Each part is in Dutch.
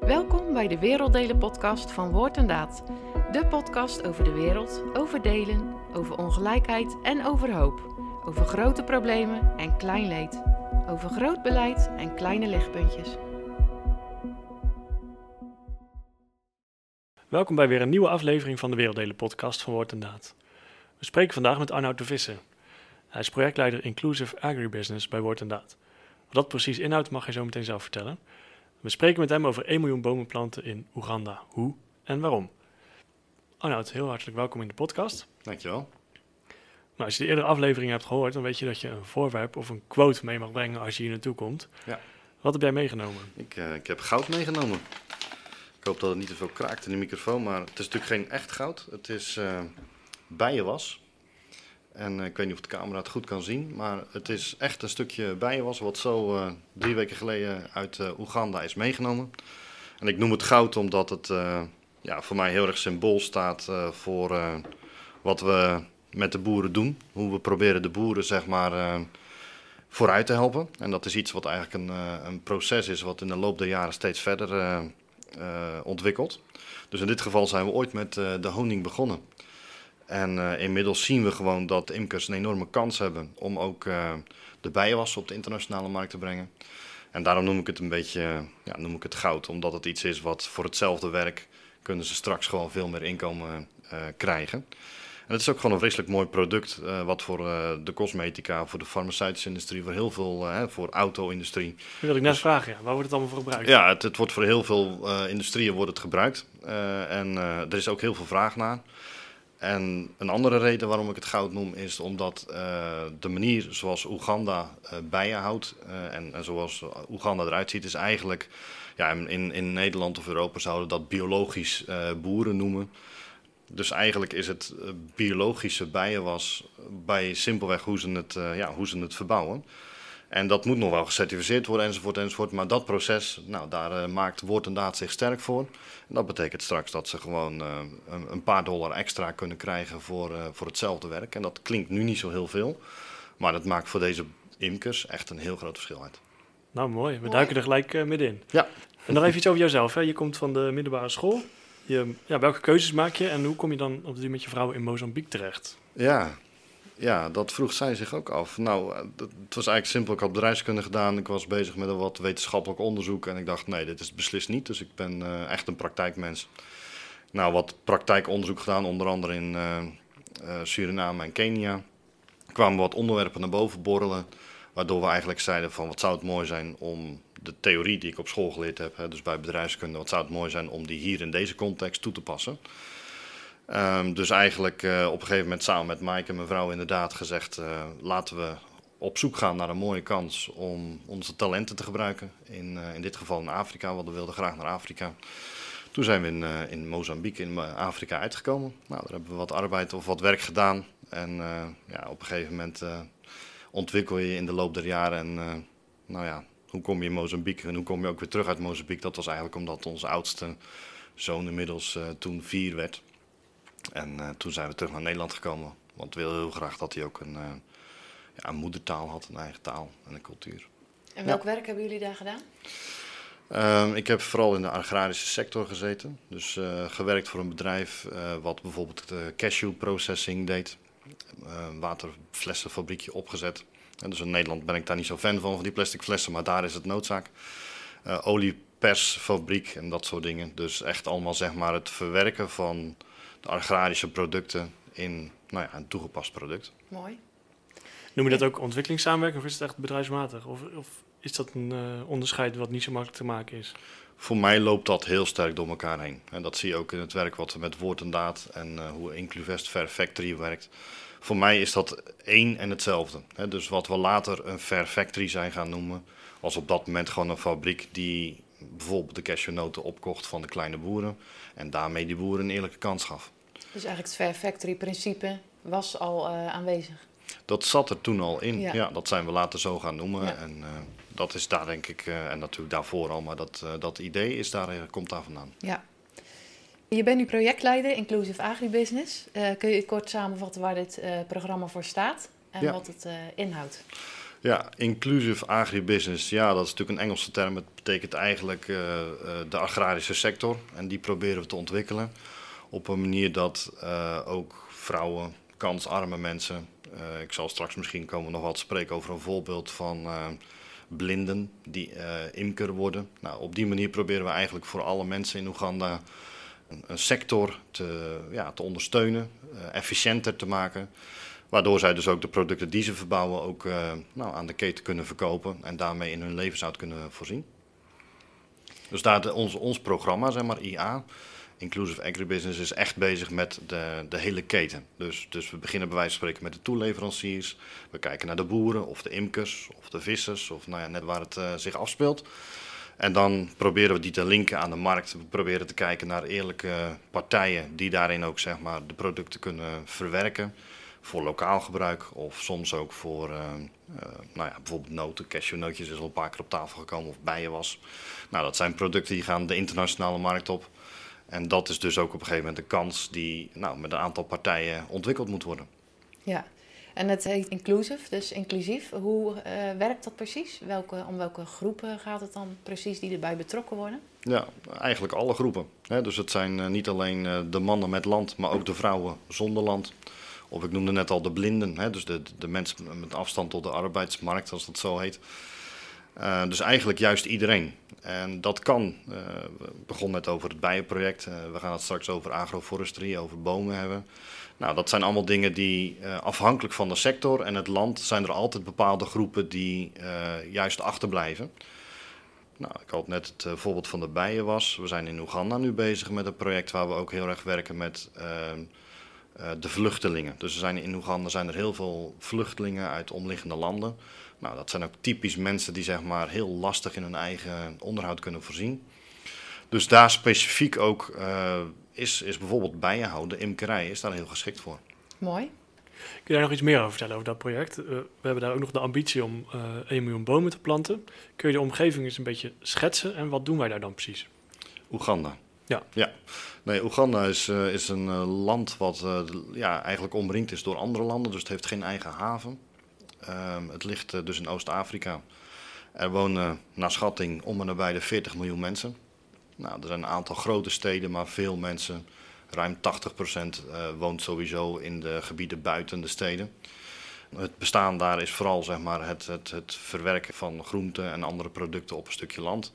Welkom bij de Werelddelen podcast van Woord en Daad. De podcast over de wereld, over delen, over ongelijkheid en over hoop. Over grote problemen en klein leed. Over groot beleid en kleine lichtpuntjes. Welkom bij weer een nieuwe aflevering van de Werelddelen podcast van Woord en Daad. We spreken vandaag met Arnoud de Visser. Hij is projectleider Inclusive Agribusiness bij Woord en Daad. Wat dat precies inhoudt mag hij zo meteen zelf vertellen. We spreken met hem over 1 miljoen bomen planten in Oeganda. Hoe en waarom? Arnoud, heel hartelijk welkom in de podcast. Dankjewel. Nou, als je de eerdere aflevering hebt gehoord, dan weet je dat je een voorwerp of een quote mee mag brengen als je hier naartoe komt. Ja. Wat heb jij meegenomen? Ik, uh, ik heb goud meegenomen. Ik hoop dat het niet te veel kraakt in de microfoon, maar het is natuurlijk geen echt goud. Het is uh, bijenwas. En uh, ik weet niet of de camera het goed kan zien, maar het is echt een stukje bijenwas wat zo uh, drie weken geleden uit uh, Oeganda is meegenomen. En ik noem het goud omdat het ja, voor mij heel erg symbool staat voor wat we met de boeren doen. Hoe we proberen de boeren zeg maar vooruit te helpen. En dat is iets wat eigenlijk een, een proces is wat in de loop der jaren steeds verder ontwikkelt. Dus in dit geval zijn we ooit met de honing begonnen. En uh, inmiddels zien we gewoon dat imkers een enorme kans hebben om ook uh, de bijenwassen op de internationale markt te brengen. En daarom noem ik het een beetje ja, noem ik het goud, omdat het iets is wat voor hetzelfde werk kunnen ze straks gewoon veel meer inkomen uh, krijgen. En het is ook gewoon een vreselijk mooi product, wat voor de cosmetica, voor de farmaceutische industrie, voor heel veel, voor auto-industrie. Dat wil ik net dus, vragen, ja. waar wordt het allemaal voor gebruikt? Ja, het, het wordt voor heel veel industrieën wordt het gebruikt. en er is ook heel veel vraag naar. En een andere reden waarom ik het goud noem is omdat uh, de manier zoals Oeganda uh, bijen houdt uh, en, en, zoals Oeganda eruit ziet, is eigenlijk, ja, in, in Nederland of Europa zouden dat biologisch boeren noemen. Dus eigenlijk is het biologische bijenwas bij simpelweg hoe ze het, ja, hoe ze het verbouwen. En dat moet nog wel gecertificeerd worden enzovoort enzovoort. Maar dat proces, nou, daar uh, maakt woord en daad zich sterk voor. En dat betekent straks dat ze gewoon uh, een, een, paar dollar extra kunnen krijgen voor, uh, voor hetzelfde werk. En dat klinkt nu niet zo heel veel. Maar dat maakt voor deze imkers echt een heel groot verschil uit. Nou, mooi. We duiken er gelijk middenin. Ja. En nog even iets over jouzelf. Hè. Je komt van de middelbare school. Je, ja, welke keuzes maak je en hoe kom je dan op die met je vrouw in Mozambique terecht? Ja, ja, dat vroeg zij zich ook af. Nou, het was eigenlijk simpel. Ik had bedrijfskunde gedaan. Ik was bezig met een wat wetenschappelijk onderzoek. En ik dacht, nee, dit is beslist niet. Dus ik ben uh, echt een praktijkmens. Nou, wat praktijkonderzoek gedaan, onder andere in uh, Suriname en Kenia. Er kwamen wat onderwerpen naar boven borrelen. Waardoor we eigenlijk zeiden van, wat zou het mooi zijn om de theorie die ik op school geleerd heb, hè, dus bij bedrijfskunde, wat zou het mooi zijn om die hier in deze context toe te passen. Um, dus eigenlijk uh, op een gegeven moment samen met Mike en mijn vrouw inderdaad gezegd... Uh, laten we op zoek gaan naar een mooie kans om onze talenten te gebruiken. In, uh, in dit geval in Afrika, want we wilden graag naar Afrika. Toen zijn we in, in Mozambique in Afrika uitgekomen. Nou, daar hebben we wat arbeid of wat werk gedaan. En ja, op een gegeven moment ontwikkel je in de loop der jaren. En nou ja, hoe kom je in Mozambique en hoe kom je ook weer terug uit Mozambique? Dat was eigenlijk omdat onze oudste zoon inmiddels toen vier werd... En uh, toen zijn we terug naar Nederland gekomen. Want we wilden heel graag dat hij ook een, uh, ja, een moedertaal had, een eigen taal en een cultuur. En welk ja. werk hebben jullie daar gedaan? Uh, ik heb vooral in de agrarische sector gezeten. Dus gewerkt voor een bedrijf wat bijvoorbeeld cashew processing deed. Een waterflessenfabriekje opgezet. En dus in Nederland ben ik daar niet zo fan van, van die plastic flessen, maar daar is het noodzaak. oliepersfabriek en dat soort dingen. Dus echt allemaal zeg maar het verwerken van de agrarische producten in nou ja, een toegepast product. Mooi. Noem je dat ook ontwikkelingssamenwerking of is het echt bedrijfsmatig? Of, of is dat een uh, onderscheid wat niet zo makkelijk te maken is? Voor mij loopt dat heel sterk door elkaar heen. En dat zie je ook in het werk wat we met woord en daad en uh, hoe Incluvest Fair Factory werkt. Voor mij is dat één en hetzelfde. Hè? Dus wat we later een Fair Factory zijn gaan noemen, was op dat moment gewoon een fabriek die bijvoorbeeld de cashewnoten opkocht van de kleine boeren en daarmee die boeren een eerlijke kans gaf. Dus eigenlijk het Fair Factory principe was al uh, aanwezig? Dat zat er toen al in. Ja. ja. dat zijn we later zo gaan noemen. Ja. En uh, dat is daar denk ik, uh, en natuurlijk daarvoor al, maar dat, dat idee is daar, komt daar vandaan. Ja. Je bent nu projectleider Inclusive Agribusiness. kun je kort samenvatten waar dit programma voor staat en ja. wat het inhoudt? Ja, inclusive agribusiness, ja, dat is natuurlijk een Engelse term. Het betekent eigenlijk de agrarische sector. En die proberen we te ontwikkelen op een manier dat uh, ook vrouwen, kansarme mensen. ik zal straks misschien komen nog wat spreken over een voorbeeld van blinden die imker worden. Nou, op die manier proberen we eigenlijk voor alle mensen in Oeganda een, sector te, ja, te ondersteunen, efficiënter te maken. Waardoor zij dus ook de producten die ze verbouwen ook nou, aan de keten kunnen verkopen en daarmee in hun levenshoud kunnen voorzien. Dus daar de, ons, ons programma, zeg maar IA, Inclusive Agribusiness, is echt bezig met de, de hele keten. Dus, dus we beginnen bij wijze van spreken met de toeleveranciers. We kijken naar de boeren of de imkers of de vissers of nou ja, net waar het uh, zich afspeelt. En dan proberen we die te linken aan de markt. We proberen te kijken naar eerlijke partijen die daarin ook zeg maar, de producten kunnen verwerken voor lokaal gebruik of soms ook voor uh, nou ja, bijvoorbeeld noten. Cashewnootjes is al een paar keer op tafel gekomen of bijenwas. Nou, dat zijn producten die gaan de internationale markt op. En dat is dus ook op een gegeven moment een kans die nou, met een aantal partijen ontwikkeld moet worden. Ja, en het heet inclusive, dus inclusief. Hoe uh, werkt dat precies? Welke, om welke groepen gaat het dan precies die erbij betrokken worden? Ja, eigenlijk alle groepen. dus het zijn niet alleen de mannen met land, maar ook de vrouwen zonder land. Of ik noemde net al de blinden, hè, dus de, de mensen met afstand tot de arbeidsmarkt, als dat zo heet. Uh, dus eigenlijk juist iedereen. En dat kan. Uh, we begonnen net over het bijenproject. Uh, we gaan het straks over agroforestry, over bomen hebben. Nou, dat zijn allemaal dingen die afhankelijk van de sector en het land zijn er altijd bepaalde groepen die juist achterblijven. Nou, ik had net het voorbeeld van de bijen was. We zijn in Oeganda nu bezig met een project waar we ook heel erg werken met uh, de vluchtelingen. Dus er zijn in Oeganda zijn er heel veel vluchtelingen uit omliggende landen. Nou, dat zijn ook typisch mensen die zeg maar heel lastig in hun eigen onderhoud kunnen voorzien. Dus daar specifiek ook uh, is, is bijvoorbeeld bijenhouden, imkerij, is daar heel geschikt voor. Mooi. Kun je daar nog iets meer over vertellen over dat project? Uh, we hebben daar ook nog de ambitie om uh, 1 miljoen bomen te planten. Kun je de omgeving eens een beetje schetsen en wat doen wij daar dan precies? Oeganda. Ja. ja. Nee, Oeganda is, uh, is een uh, land wat uh, ja, eigenlijk omringd is door andere landen, dus het heeft geen eigen haven. Ehm, het ligt dus in Oost-Afrika. Er wonen naar schatting om en nabij de 40 miljoen mensen. Nou, er zijn een aantal grote steden, maar veel mensen, ruim 80% woont sowieso in de gebieden buiten de steden. Het bestaan daar is vooral zeg maar, het, het, het verwerken van groenten en andere producten op een stukje land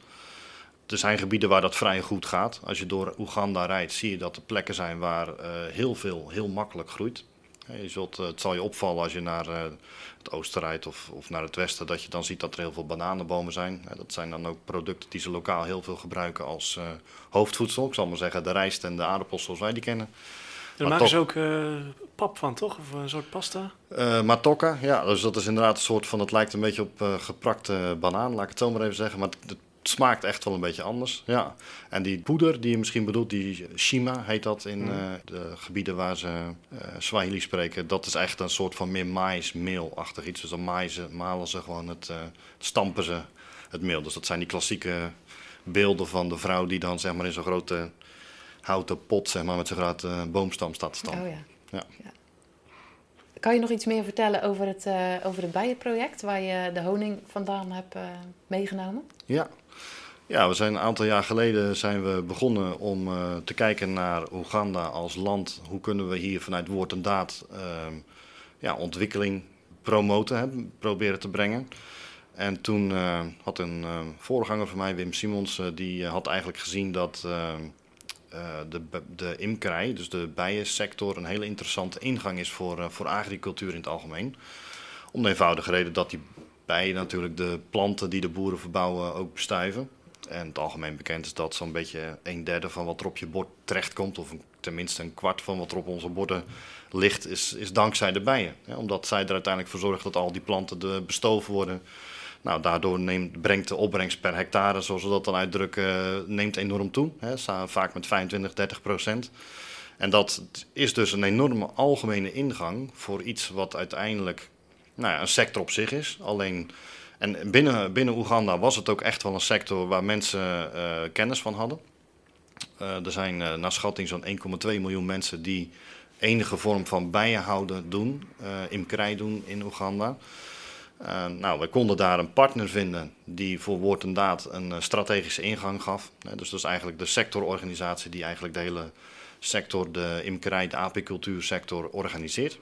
er zijn gebieden waar dat vrij goed gaat. Als je door Oeganda rijdt, zie je dat er plekken zijn waar uh, heel veel heel makkelijk groeit. Je zult, uh, het zal je opvallen als je naar uh, het oosten rijdt of, of, naar het westen, dat je dan ziet dat er heel veel bananenbomen zijn. Dat zijn dan ook producten die ze lokaal heel veel gebruiken als hoofdvoedsel. Ik zal maar zeggen, de rijst en de aardappels zoals wij die kennen. Daar maken ze ook pap van, toch? Of een soort pasta? matokka, ja. Dus dat is inderdaad een soort van, het lijkt een beetje op geprakte banaan, laat ik het zo maar even zeggen. Maar het smaakt echt wel een beetje anders. Ja. En die poeder die je misschien bedoelt, die shima heet dat in mm. uh, de gebieden waar ze uh, Swahili spreken. Dat is echt een soort van meer maïsmeelachtig iets. Dus dan maaien malen ze gewoon het, uh, stampen ze het meel. Dus dat zijn die klassieke beelden van de vrouw die dan zeg maar in zo'n grote houten pot zeg maar, met zijn grote boomstam staat te stampen. Oh, ja. Ja. ja. Kan je nog iets meer vertellen over het, uh, over het bijenproject waar je de honing vandaan hebt uh, meegenomen? Ja, ja, we zijn een aantal jaar geleden zijn we begonnen om uh, te kijken naar Oeganda als land. Hoe kunnen we hier vanuit woord en daad uh, ja, ontwikkeling promoten, proberen te brengen. En toen uh, had een voorganger van mij, Wim Simons, die had eigenlijk gezien dat de, de imkerij, dus de bijensector, een hele interessante ingang is voor, voor agricultuur in het algemeen. Om de eenvoudige reden dat die bijen natuurlijk de planten die de boeren verbouwen ook bestuiven. En het algemeen bekend is dat zo'n beetje een derde van wat er op je bord terechtkomt, of tenminste een kwart van wat er op onze borden ligt, is, is dankzij de bijen. omdat zij er uiteindelijk voor zorgen dat al die planten de bestoven worden. Nou, daardoor neemt, brengt de opbrengst per hectare, zoals we dat dan uitdrukken, neemt enorm toe. vaak met 25, 30 procent. En dat is dus een enorme algemene ingang voor iets wat uiteindelijk nou ja, een sector op zich is. Alleen en binnen, binnen Oeganda was het ook echt wel een sector waar mensen uh, kennis van hadden. Uh, er zijn uh, naar schatting zo'n 1,2 miljoen mensen die enige vorm van bijenhouden doen, imkerij doen in Oeganda. Nou, we konden daar een partner vinden die voor woord en daad een strategische ingang gaf. dus dat is eigenlijk de sectororganisatie die eigenlijk de hele sector, de imkerij, de apicultuursector organiseert.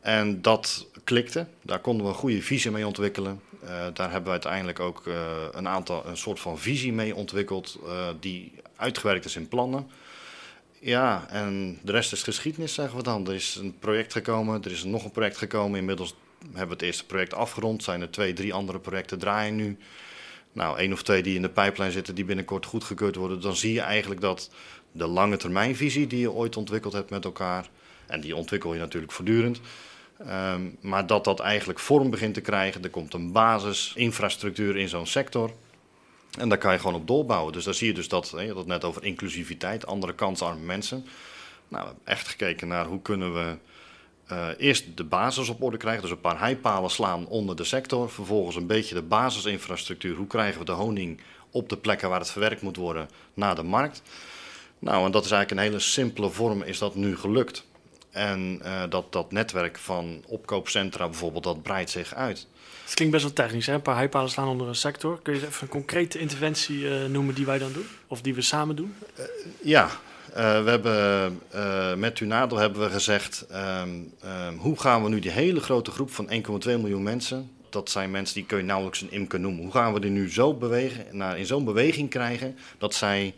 En dat klikte, daar konden we een goede visie mee ontwikkelen. Uh, daar hebben we uiteindelijk ook uh, een aantal, een soort van visie mee ontwikkeld, uh, die uitgewerkt is in plannen. Ja, en de rest is geschiedenis, zeggen we dan. Er is een project gekomen, er is nog een project gekomen. Inmiddels hebben we het eerste project afgerond. Zijn er twee, drie andere projecten draaien nu. Nou, één of twee die in de pijplijn zitten, die binnenkort goedgekeurd worden. Dan zie je eigenlijk dat de lange termijnvisie die je ooit ontwikkeld hebt met elkaar, en die ontwikkel je natuurlijk voortdurend, um, maar dat dat eigenlijk vorm begint te krijgen. Er komt een basisinfrastructuur in zo'n sector. En daar kan je gewoon op doorbouwen. Dus daar zie je dus dat, je had het net over inclusiviteit, andere kansarme mensen. Nou, we hebben echt gekeken naar hoe kunnen we uh, eerst de basis op orde krijgen. Dus een paar heipalen slaan onder de sector. Vervolgens een beetje de basisinfrastructuur. Hoe krijgen we de honing op de plekken waar het verwerkt moet worden naar de markt. Nou, en dat is eigenlijk een hele simpele vorm, is dat nu gelukt. En uh, dat, dat netwerk van opkoopcentra bijvoorbeeld, dat breidt zich uit. Het klinkt best wel technisch, hè? Een paar heipalen staan onder een sector. Kun je even een concrete interventie uh, noemen die wij dan doen? Of die we samen doen? Uh, ja, we hebben met Tunado hebben we gezegd, um, um, hoe gaan we nu die hele grote groep van 1,2 miljoen mensen, dat zijn mensen die kun je nauwelijks een imker noemen, hoe gaan we die nu zo bewegen, naar, in zo'n beweging krijgen dat zij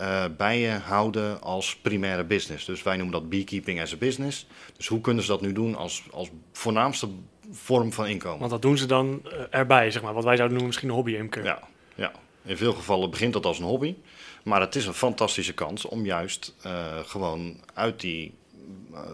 uh, bijen houden als primaire business. Dus wij noemen dat beekeeping as a business. Dus hoe kunnen ze dat nu doen als, als voornaamste vorm van inkomen? Want dat doen ze dan uh, erbij, zeg maar. Wat wij zouden noemen misschien een hobby-imker. Ja, ja, in veel gevallen begint dat als een hobby. Maar het is een fantastische kans om juist uh, gewoon uit die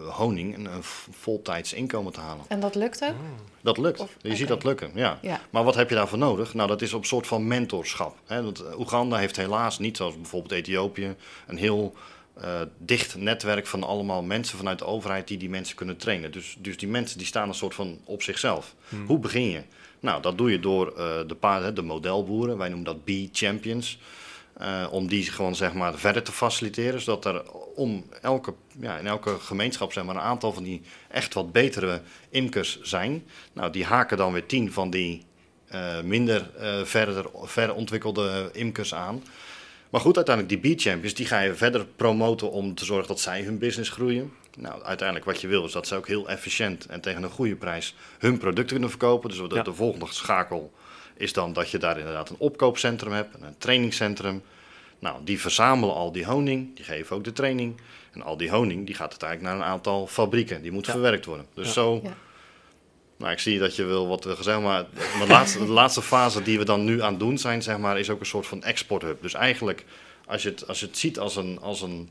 honing een, een voltijds inkomen te halen. En dat lukt ook? Dat lukt. Of, je okay. ziet dat lukken, ja. ja. Maar wat heb je daarvoor nodig? Nou, dat is op een soort van mentorschap. Hè? Want Oeganda heeft helaas niet, zoals bijvoorbeeld Ethiopië, een heel uh, dicht netwerk van allemaal mensen vanuit de overheid die die mensen kunnen trainen. Dus, dus die mensen die staan een soort van op zichzelf. Hmm. Hoe begin je? Nou, dat doe je door uh, de, paar, de modelboeren, wij noemen dat B-champions. Uh, om die gewoon zeg maar verder te faciliteren, zodat er om elke, ja, in elke gemeenschap zeg maar, een aantal van die echt wat betere imkers zijn. Nou, die haken dan weer tien van die uh, minder uh, verder, ver ontwikkelde imkers aan. Maar goed, uiteindelijk die B-champions, die ga je verder promoten om te zorgen dat zij hun business groeien. Nou, uiteindelijk wat je wil is dat ze ook heel efficiënt en tegen een goede prijs hun producten kunnen verkopen. Dus de, ja. de volgende schakel is dan dat je daar inderdaad een opkoopcentrum hebt, een trainingscentrum. Nou, die verzamelen al die honing, die geven ook de training. En al die honing die gaat uiteindelijk naar een aantal fabrieken, die moet ja. verwerkt worden. Dus ja. zo, ja. nou ik zie dat je wil wat we gezegd, maar de laatste, de laatste fase die we dan nu aan het doen zijn, zeg maar, is ook een soort van exporthub. Dus eigenlijk, als je het, als je het ziet als een, als een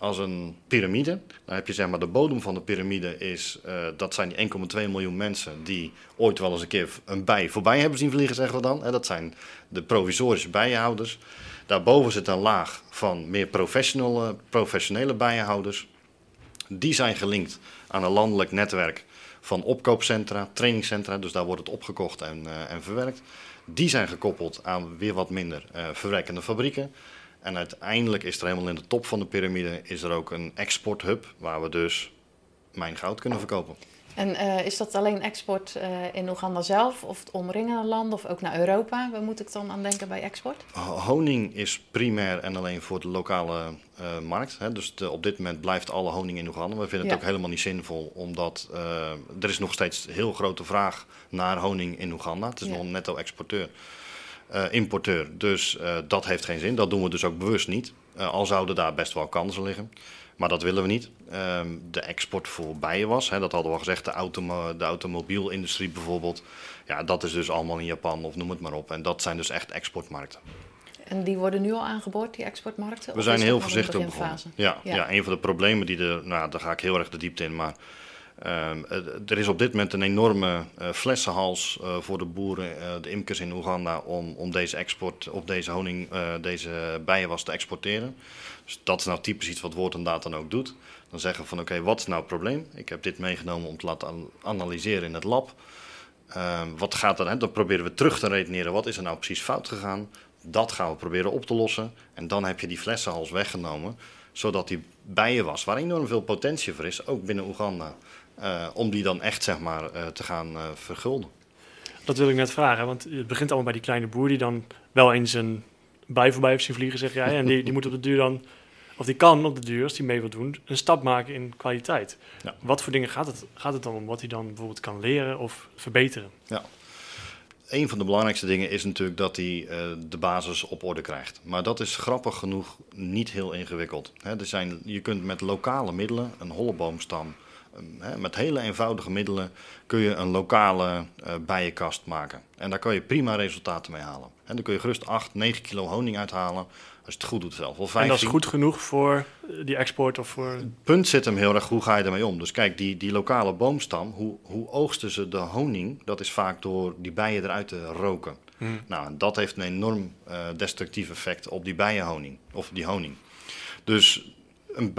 als een piramide. Dan heb je zeg maar de bodem van de piramide is, uh, dat zijn die 1,2 miljoen mensen die ooit wel eens een keer een bij voorbij hebben zien vliegen, zeggen we dan. En dat zijn de provisorische bijenhouders. Daarboven zit een laag van meer professionele, professionele bijenhouders. Die zijn gelinkt aan een landelijk netwerk van opkoopcentra, trainingscentra, dus daar wordt het opgekocht en, uh, en verwerkt. Die zijn gekoppeld aan weer wat minder uh, verwerkende fabrieken. En uiteindelijk is er helemaal in de top van de piramide is er ook een exporthub waar we dus mijn goud kunnen verkopen. En uh, is dat alleen export uh, in Oeganda zelf of het omringende land of ook naar Europa? Waar moet ik dan aan denken bij export? Honing is primair en alleen voor de lokale uh, markt. Hè. Dus de, op dit moment blijft alle honing in Oeganda. We vinden het ja. ook helemaal niet zinvol, omdat er is nog steeds heel grote vraag naar honing in Oeganda. Het is ja. nog een netto exporteur. Uh, importeur. Dus uh, dat heeft geen zin. Dat doen we dus ook bewust niet. Uh, al zouden daar best wel kansen liggen. Maar dat willen we niet. Um, de export voor bijenwas, hè, dat hadden we al gezegd, de, automo de automobielindustrie bijvoorbeeld. Ja, dat is dus allemaal in Japan of noem het maar op. En dat zijn dus echt exportmarkten. En die worden nu al aangeboord, die exportmarkten? We zijn heel voorzichtig begonnen. Ja, ja. ja, een van de problemen die er, nou daar ga ik heel erg de diepte in, maar Um, er is op dit moment een enorme uh, flessenhals uh, voor de boeren, de imkers in Oeganda, om, om deze export op deze honing, deze bijenwas te exporteren. Dus dat is nou typisch iets wat Woord en Data dan ook doet. Dan zeggen we van oké, wat is nou het probleem? Ik heb dit meegenomen om te laten analyseren in het lab. Ehm, wat gaat er, hè? dan proberen we terug te redeneren, wat is er nou precies fout gegaan? Dat gaan we proberen op te lossen. En dan heb je die flessenhals weggenomen, zodat die bijenwas, waar enorm veel potentie voor is, ook binnen Oeganda om die dan echt zeg maar, uh, te gaan uh, vergulden. Dat wil ik net vragen, want het begint allemaal bij die kleine boer die dan wel eens een bij voorbij heeft zien vliegen, zeg jij. En die, die moet op de duur dan, of die kan op de duur, als die mee wil doen, een stap maken in kwaliteit. Ja. Wat voor dingen gaat het, gaat het dan om? Wat hij dan bijvoorbeeld kan leren of verbeteren? Een van de belangrijkste dingen is natuurlijk dat hij eh, de basis op orde krijgt. Maar dat is grappig genoeg niet heel ingewikkeld. Er zijn, je kunt met lokale middelen, een holleboomstam, met hele eenvoudige middelen kun je een lokale eh, bijenkast maken. En daar kan je prima resultaten mee halen. En dan kun je gerust 8, 9 kilo honing uithalen. Als je het goed doet zelf. Wel 15. En dat is goed genoeg voor eh, die export of voor... Het punt zit hem heel erg, hoe ga je ermee om? Dus kijk, die, die lokale boomstam, hoe, hoe oogsten ze de honing? Dat is vaak door die bijen eruit te roken. Hmm. Nou, en dat heeft een enorm eh, destructief effect op die bijenhoning, of die honing. Dus een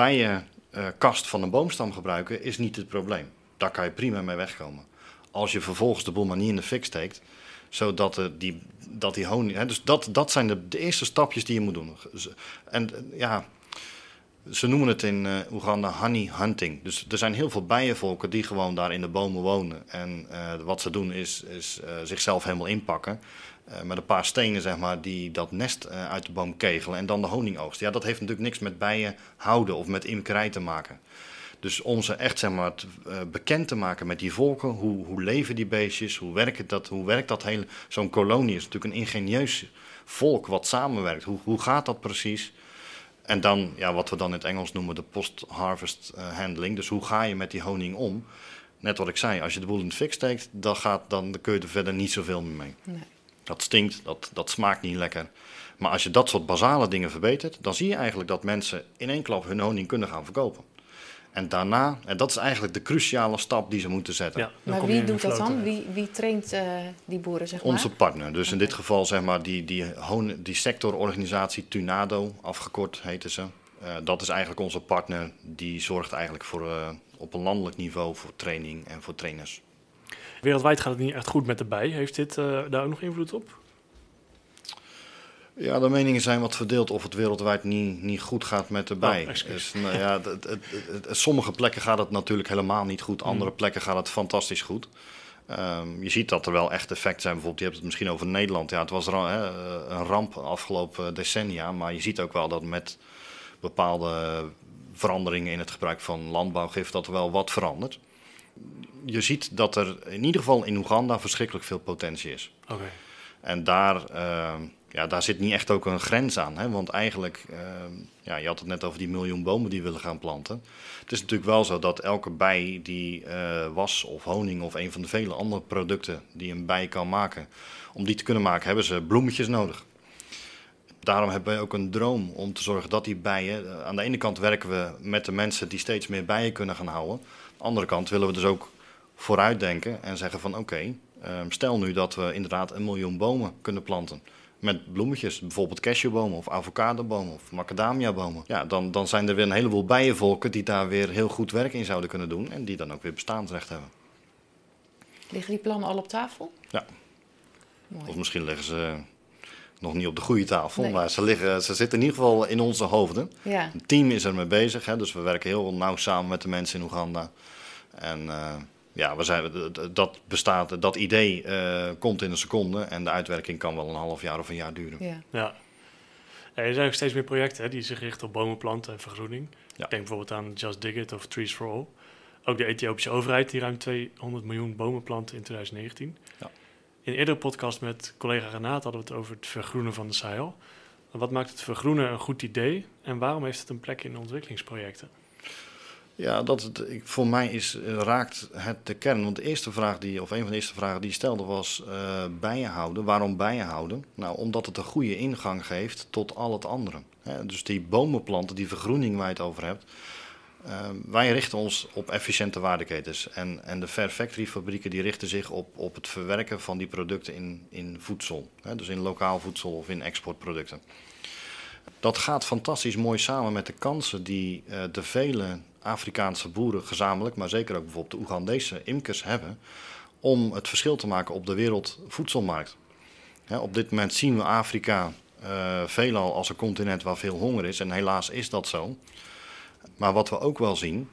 bijenkast van een boomstam gebruiken is niet het probleem. Daar kan je prima mee wegkomen. Als je vervolgens de boel maar niet in de fik steekt, zodat die, dat die honing... Hè, dus dat, dat zijn de, de eerste stapjes die je moet doen. En eh, ja, ze noemen het in eh, Oeganda honey hunting. Dus er zijn heel veel bijenvolken die gewoon daar in de bomen wonen. En eh, wat ze doen is, is eh, zichzelf helemaal inpakken. met een paar stenen, zeg maar, die dat nest uit de boom kegelen en dan de honing oogsten. Ja, dat heeft natuurlijk niks met bijen houden of met imkerij te maken. Dus om ze echt zeg maar, bekend te maken met die volken, hoe, hoe leven die beestjes, hoe werkt dat, hoe werkt dat hele... Zo'n kolonie is natuurlijk een ingenieus volk wat samenwerkt. Hoe, hoe gaat dat precies? En dan, ja, wat we dan in het Engels noemen de post-harvest eh, handling. Dus hoe ga je met die honing om? Net wat ik zei, als je de boel in de fik steekt, dan, gaat, dan kun je er verder niet zoveel meer mee. Nee. Dat stinkt, dat, dat smaakt niet lekker. Maar als je dat soort basale dingen verbetert, dan zie je eigenlijk dat mensen in één klap hun honing kunnen gaan verkopen. En daarna, en dat is eigenlijk de cruciale stap die ze moeten zetten. Ja, Maar wie doet dat dan? Wie, wie traint eh, die boeren, zeg maar? Onze partner. Dus in dit geval zeg maar die, die, hon- die sectororganisatie Tunado, afgekort heten ze. Eh, dat is eigenlijk onze partner. Die zorgt eigenlijk voor, eh, op een landelijk niveau voor training en voor trainers. Wereldwijd gaat het niet echt goed met de bij. Heeft dit eh, daar ook nog invloed op? Ja, de meningen zijn wat verdeeld of het wereldwijd niet, niet goed gaat met de bij. Oh, dus, nou ja, het, het, sommige plekken gaat het natuurlijk helemaal niet goed. Andere Mm. plekken gaat het fantastisch goed. Ehm, je ziet dat er wel echt effecten zijn. Bijvoorbeeld, je hebt het misschien over Nederland. Ja, het was ra- hè, een ramp afgelopen decennia. Maar je ziet ook wel dat met bepaalde veranderingen in het gebruik van landbouwgif... dat er wel wat verandert. Je ziet dat er in ieder geval in Oeganda verschrikkelijk veel potentie is. Oké. En daar, eh, ja, daar zit niet echt ook een grens aan. Hè? Want eigenlijk, eh, ja, je had het net over die miljoen bomen die willen gaan planten. Het is natuurlijk wel zo dat elke bij die eh, was of honing of een van de vele andere producten die een bij kan maken, om die te kunnen maken, hebben ze bloemetjes nodig. Daarom hebben we ook een droom om te zorgen dat die bijen. eh, aan de ene kant werken we met de mensen die steeds meer bijen kunnen gaan houden. Aan de andere kant willen we dus ook vooruitdenken en zeggen van oké, ehm, stel nu dat we inderdaad een miljoen bomen kunnen planten. Met bloemetjes, bijvoorbeeld cashewbomen of avocadobomen of macadamiabomen. Ja, dan, dan zijn er weer een heleboel bijenvolken die daar weer heel goed werk in zouden kunnen doen. En die dan ook weer bestaansrecht hebben. Liggen die plannen al op tafel? Ja. Mooi. Of misschien liggen ze nog niet op de goede tafel. Nee. Maar ze, liggen, ze zitten in ieder geval in onze hoofden. Ja, Een team is ermee bezig, hè, dus we werken heel nauw samen met de mensen in Oeganda. En eh, ja, we zijn, dat bestaat, dat idee eh, komt in een seconde en de uitwerking kan wel een half jaar of een jaar duren. ja. Ja. Ja, er zijn ook steeds meer projecten hè, die zich richten op bomen planten en vergroening. Ja. Ik denk bijvoorbeeld aan Just Dig It of Trees for All. Ook de Ethiopische overheid die ruim 200 miljoen bomen plant in 2019. Ja. In een eerdere podcast met collega Renaat hadden we het over het vergroenen van de Sahel. Wat maakt het vergroenen een goed idee en waarom heeft het een plek in ontwikkelingsprojecten? Ja, dat, het- ik, voor mij is, eh, raakt het de kern. Want de eerste vraag die, of een van de eerste vragen die je stelde was eh bijenhouden. Waarom bijenhouden? Nou, omdat het een goede ingang geeft tot al het andere. Dus die bomenplanten, die vergroening waar je het over hebt. eh, wij richten ons op efficiënte waardeketens. En, en de Fair Factory fabrieken die richten zich op, op het verwerken van die producten in, in voedsel. Dus in lokaal voedsel of in exportproducten. Dat gaat fantastisch mooi samen met de kansen die eh, de vele Afrikaanse boeren gezamenlijk, maar zeker ook bijvoorbeeld de Oegandese imkers hebben, om het verschil te maken op de wereldvoedselmarkt. Op dit moment zien we Afrika eh, veelal als een continent waar veel honger is, en helaas is dat zo. Maar wat we ook wel zien,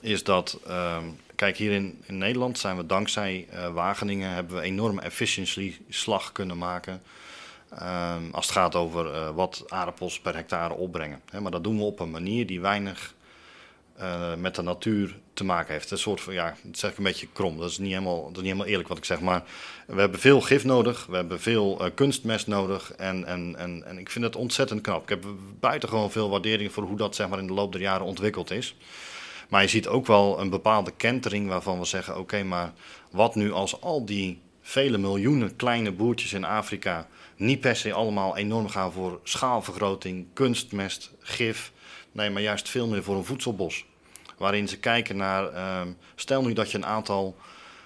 is dat, ehm, kijk, hier in, Nederland zijn we dankzij uh, Wageningen hebben we enorme efficiency slag kunnen maken. Ehm, als het gaat over uh, wat aardappels per hectare opbrengen. maar dat doen we op een manier die weinig uh, met de natuur te maken heeft. Een soort van, ja, dat zeg ik een beetje krom. Dat is niet helemaal, dat is niet helemaal eerlijk wat ik zeg. Maar we hebben veel gif nodig. We hebben veel uh, kunstmest nodig. En, en, en, en ik vind het ontzettend knap. Ik heb buitengewoon veel waardering voor hoe dat zeg maar, in de loop der jaren ontwikkeld is. Maar je ziet ook wel een bepaalde kentering waarvan we zeggen: oké, maar wat nu als al die vele miljoenen kleine boertjes in Afrika niet per se allemaal enorm gaan voor schaalvergroting, kunstmest, gif. Nee, maar juist veel meer voor een voedselbos. Waarin ze kijken naar, ehm, stel nu dat je een aantal,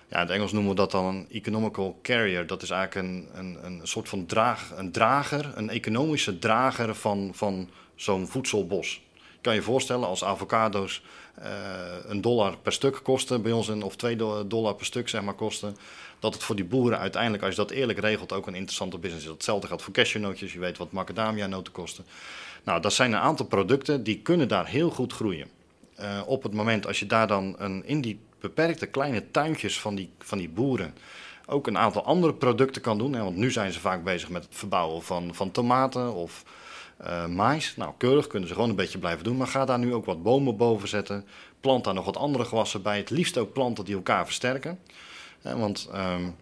ja, in het Engels noemen we dat dan een economical carrier. Dat is eigenlijk een, een, een soort van draag, een drager, een economische drager van, van zo'n voedselbos. Kan je voorstellen als avocado's uh, een dollar per stuk kosten bij ons, of twee dollar per stuk zeg maar kosten dat het voor die boeren uiteindelijk, als je dat eerlijk regelt, ook een interessante business is. Hetzelfde geldt voor cashewnootjes. Je weet wat macadamia-noten kosten. Nou, dat zijn een aantal producten die kunnen daar heel goed groeien. Uh, op het moment als je daar dan een, in die beperkte kleine tuintjes van die, van die boeren ook een aantal andere producten kan doen. Hè, want nu zijn ze vaak bezig met het verbouwen van, van tomaten of uh, mais. Nou, keurig kunnen ze gewoon een beetje blijven doen. Maar ga daar nu ook wat bomen boven zetten. Plant daar nog wat andere gewassen bij. Het liefst ook planten die elkaar versterken want um,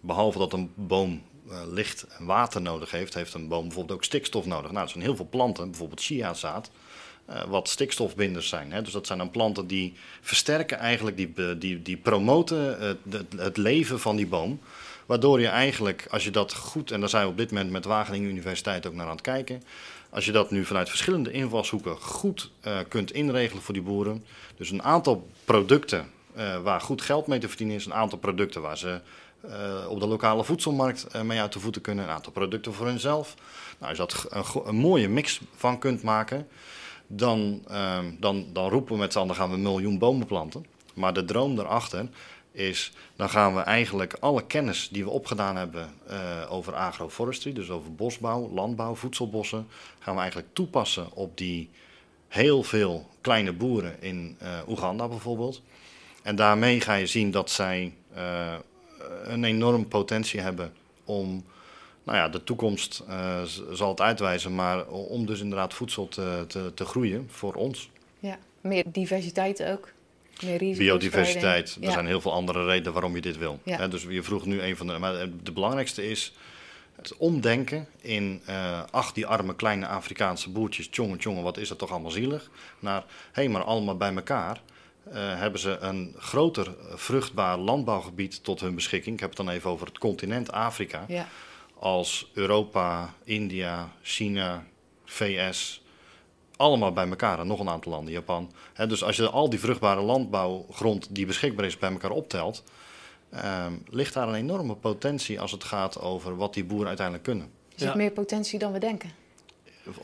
behalve dat een boom uh, licht en water nodig heeft, heeft een boom bijvoorbeeld ook stikstof nodig. Nou, er zijn heel veel planten, bijvoorbeeld chiazaad, uh, wat stikstofbinders zijn. Hè. Dus dat zijn dan planten die versterken eigenlijk, die, die, die promoten het, het leven van die boom. Waardoor je eigenlijk, als je dat goed, en daar zijn we op dit moment met Wageningen Universiteit ook naar aan het kijken. Als je dat nu vanuit verschillende invalshoeken goed kunt inregelen voor die boeren. Dus een aantal producten waar goed geld mee te verdienen is. Een aantal producten waar ze uh, op de lokale voedselmarkt uh, mee uit de voeten kunnen. Een aantal producten voor hunzelf. Nou, als je dat een, een mooie mix van kunt maken, dan, dan, dan roepen we met z'n allen, gaan we een miljoen bomen planten. Maar de droom daarachter is, dan gaan we eigenlijk alle kennis die we opgedaan hebben over agroforestry, dus over bosbouw, landbouw, voedselbossen, gaan we eigenlijk toepassen op die heel veel kleine boeren in Oeganda bijvoorbeeld. En daarmee ga je zien dat zij een enorm potentie hebben om, nou ja, de toekomst uh, zal het uitwijzen, maar om dus inderdaad voedsel te, te, te groeien voor ons. Ja, meer diversiteit ook. Meer Biodiversiteit. Er zijn heel veel andere redenen waarom je dit wil. Ja. dus je vroeg nu een van de. Maar de belangrijkste is het omdenken in. Uh, ach, die arme kleine Afrikaanse boertjes. Tjonge, tjonge, wat is dat toch allemaal zielig? Naar hé, hey, maar allemaal bij elkaar. Uh, hebben ze een groter vruchtbaar landbouwgebied tot hun beschikking. Ik heb het dan even over het continent Afrika. Ja. Als Europa, India, China, VS. Allemaal bij elkaar en nog een aantal landen, Japan. dus als je al die vruchtbare landbouwgrond die beschikbaar is bij elkaar optelt, uh, ligt daar een enorme potentie als het gaat over wat die boeren uiteindelijk kunnen. Is het meer potentie dan we denken?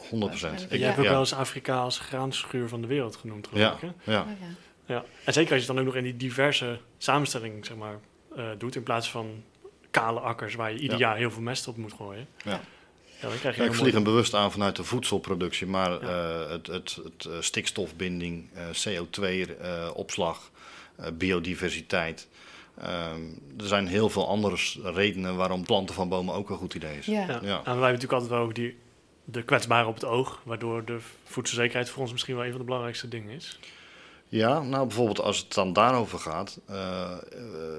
100 procent. Jij hebt ook wel eens Afrika als graanschuur van de wereld genoemd, geloof ik. Ja. Oh, ja. Ja, en zeker als je het dan ook nog in die diverse samenstelling zeg maar, uh, doet, in plaats van kale akkers waar je ieder jaar heel veel mest op moet gooien. Ja. Ja, dan krijg je ik vlieg hem bewust aan vanuit de voedselproductie, maar uh, het, het, het uh, stikstofbinding, CO2-opslag, biodiversiteit. Ehm, er zijn heel veel andere redenen waarom planten van bomen ook een goed idee is. Ja. Ja. ja. En wij hebben natuurlijk altijd wel ook die, de kwetsbare op het oog, waardoor de voedselzekerheid voor ons misschien wel een van de belangrijkste dingen is. Ja, nou bijvoorbeeld als het dan daarover gaat, uh,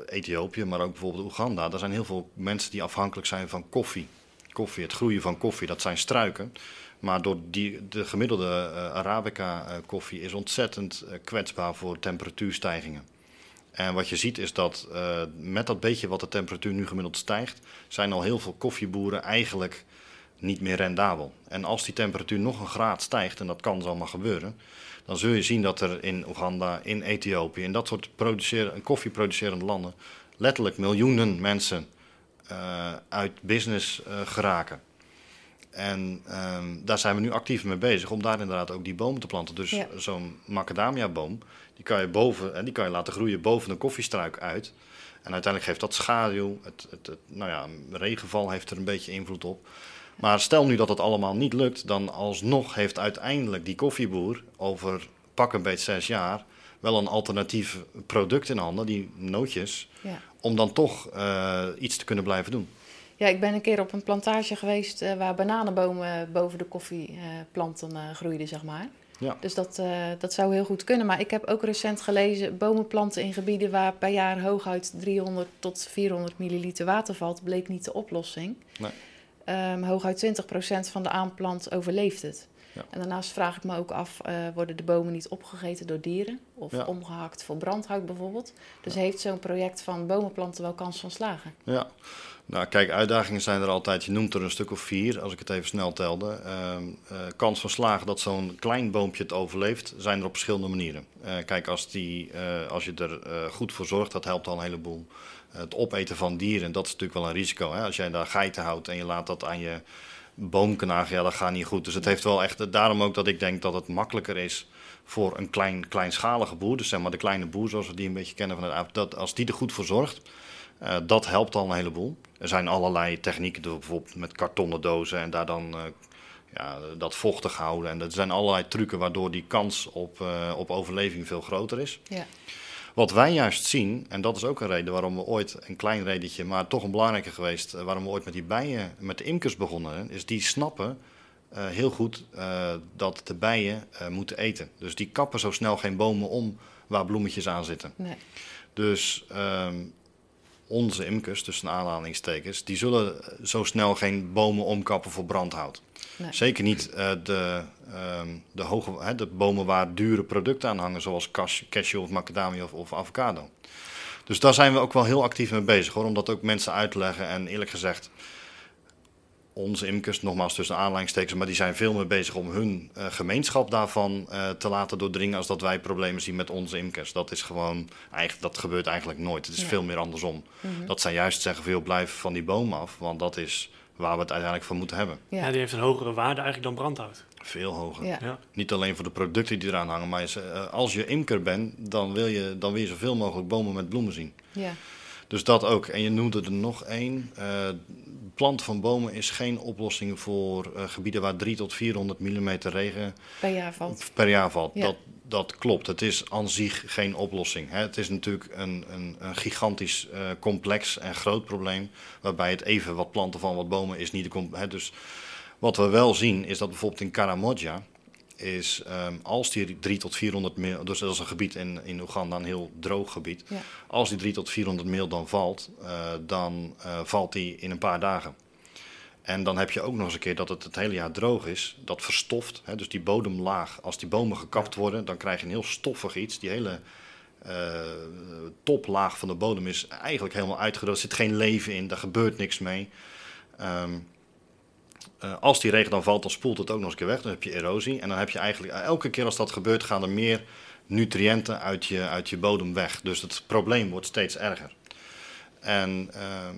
Ethiopië, maar ook bijvoorbeeld Oeganda, daar zijn heel veel mensen die afhankelijk zijn van koffie. Koffie, het groeien van koffie, dat zijn struiken. Maar door die, de gemiddelde uh, Arabica-koffie is ontzettend kwetsbaar voor temperatuurstijgingen. En wat je ziet is dat met dat beetje wat de temperatuur nu gemiddeld stijgt, zijn al heel veel koffieboeren eigenlijk niet meer rendabel. En als die temperatuur nog een graad stijgt, en dat kan zomaar gebeuren, dan zul je zien dat er in Oeganda, in Ethiopië, in dat soort produceren, koffieproducerende landen, letterlijk miljoenen mensen uh, uit business uh, geraken. En um, daar zijn we nu actief mee bezig om daar inderdaad ook die bomen te planten. Dus ja. zo'n macadamia-boom, die kan je boven en die kan je laten groeien boven een koffiestruik uit. En uiteindelijk geeft dat schaduw. Het, het, het, nou ja, regenval heeft er een beetje invloed op. Maar stel nu dat het allemaal niet lukt, dan alsnog heeft uiteindelijk die koffieboer over pak een beetje zes jaar wel een alternatief product in handen, die nootjes, Ja. om dan toch eh, iets te kunnen blijven doen. Ja, ik ben een keer op een plantage geweest eh, waar bananenbomen boven de koffieplanten eh, groeiden, zeg maar. Ja. Dus dat, dat zou heel goed kunnen. Maar ik heb ook recent gelezen, bomen planten in gebieden waar per jaar hooguit 300 tot 400 milliliter water valt, bleek niet de oplossing. Nee. Ehm, hooguit 20% van de aanplant overleeft het. Ja. En daarnaast vraag ik me ook af, eh, worden de bomen niet opgegeten door dieren? Of Ja. omgehakt voor brandhout bijvoorbeeld? Dus heeft zo'n project van bomenplanten wel kans van slagen? Ja, nou kijk, uitdagingen zijn er altijd. Je noemt er een stuk of vier, als ik het even snel telde. Ehm, eh, kans van slagen dat zo'n klein boompje het overleeft, zijn er op verschillende manieren. Eh, kijk, als, die, als je er goed voor zorgt, dat helpt al een heleboel. Het opeten van dieren, dat is natuurlijk wel een risico. Hè? Als jij daar geiten houdt en je laat dat aan je boom knagen, ja, dat gaat niet goed. Dus het heeft wel echt, daarom ook dat ik denk dat het makkelijker is voor een klein, kleinschalige boer. Dus zeg maar de kleine boer, zoals we die een beetje kennen van dat Als die er goed voor zorgt, eh, dat helpt al een heleboel. Er zijn allerlei technieken, door bijvoorbeeld met kartonnen dozen en daar dan eh, ja, dat vochtig houden. En er zijn allerlei trucken waardoor die kans op, eh, op overleving veel groter is. Ja. Wat wij juist zien, en dat is ook een reden waarom we ooit, een klein redetje, maar toch een belangrijke geweest, eh, waarom we ooit met die bijen, met de imkers begonnen, is die snappen eh, heel goed eh, dat de bijen moeten eten. Dus die kappen zo snel geen bomen om waar bloemetjes aan zitten. Nee. Dus ehm, onze imkers, tussen aanhalingstekens, die zullen zo snel geen bomen omkappen voor brandhout. Nee. Zeker niet de, ehm, de, hoge, hè, de bomen waar dure producten aan hangen, zoals cas- cashew of macadamia of, of avocado. Dus daar zijn we ook wel heel actief mee bezig hoor, om dat ook mensen uit te leggen. En eerlijk gezegd, onze imkers, nogmaals tussen aanleidingstekens, maar die zijn veel meer bezig om hun eh, gemeenschap daarvan eh, te laten doordringen als dat wij problemen zien met onze imkers. Dat is gewoon, eigenlijk, dat gebeurt eigenlijk nooit. Het is Ja. veel meer andersom. Mhm. Dat zij juist zeggen, veel blijf van die boom af, want dat is waar we het uiteindelijk van moeten hebben. Ja. Ja, die heeft een hogere waarde eigenlijk dan brandhout. Veel hoger. Ja. Ja. Niet alleen voor de producten die eraan hangen, maar eh, als je imker bent, dan wil, je, dan wil je zoveel mogelijk bomen met bloemen zien. Ja. Dus dat ook. En je noemde er nog één. Eh planten van bomen is geen oplossing voor eh, gebieden waar 3 tot 400 mm regen Per jaar valt. per jaar valt. Ja. Dat, dat klopt. Het is aan zich geen oplossing. Hè. Het is natuurlijk een, een, een gigantisch eh, complex en groot probleem. Waarbij het even wat planten van wat bomen is niet de. Hè. Dus wat we wel zien is dat bijvoorbeeld in Karamoja. Is ehm, als die 3 tot 400 mil, dus dat is een gebied in, in Oeganda, een heel droog gebied. Ja. Als die 3 tot 400 mil dan valt, eh, dan eh, valt die in een paar dagen. En dan heb je ook nog eens een keer dat het het hele jaar droog is. Dat verstoft. Hè, dus die bodemlaag, als die bomen gekapt worden, dan krijg je een heel stoffig iets. Die hele eh, toplaag van de bodem is eigenlijk helemaal uitgedroogd. Er zit geen leven in, daar gebeurt niks mee. Ehm, eh, als die regen dan valt, dan spoelt het ook nog eens een keer weg. Dan heb je erosie. En dan heb je eigenlijk, elke keer als dat gebeurt, gaan er meer nutriënten uit je, uit je bodem weg. Dus het probleem wordt steeds erger. En ehm,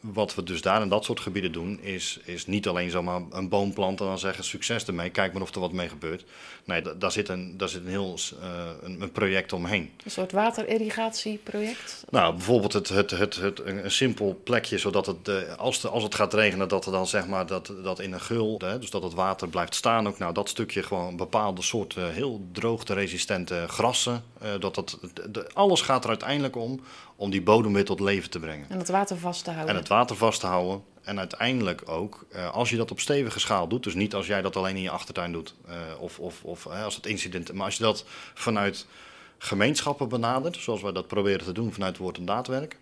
wat we dus daar in dat soort gebieden doen, is, is niet alleen zomaar een boom planten en dan zeggen succes ermee, kijk maar of er wat mee gebeurt. Nee, da- daar zit een, daar zit een heel eh, een, een project omheen. Een soort waterirrigatieproject. Nou, bijvoorbeeld het, het, het, het, een, een simpel plekje, zodat het, eh, als, de, als het gaat regenen, dat er dan zeg maar dat, dat in een gul, hè, dus dat het water blijft staan ook. Nou, dat stukje gewoon bepaalde soorten heel droogteresistente grassen. Eh, dat dat, de- alles gaat er uiteindelijk om, om die bodem weer tot leven te brengen. En het water vast te houden. En het water vast te houden. En uiteindelijk ook, eh, als je dat op stevige schaal doet, dus niet als jij dat alleen in je achtertuin doet, eh, of, of, of als het incident, maar als je dat vanuit gemeenschappen benadert, zoals wij dat proberen te doen vanuit woord- en daadwerk,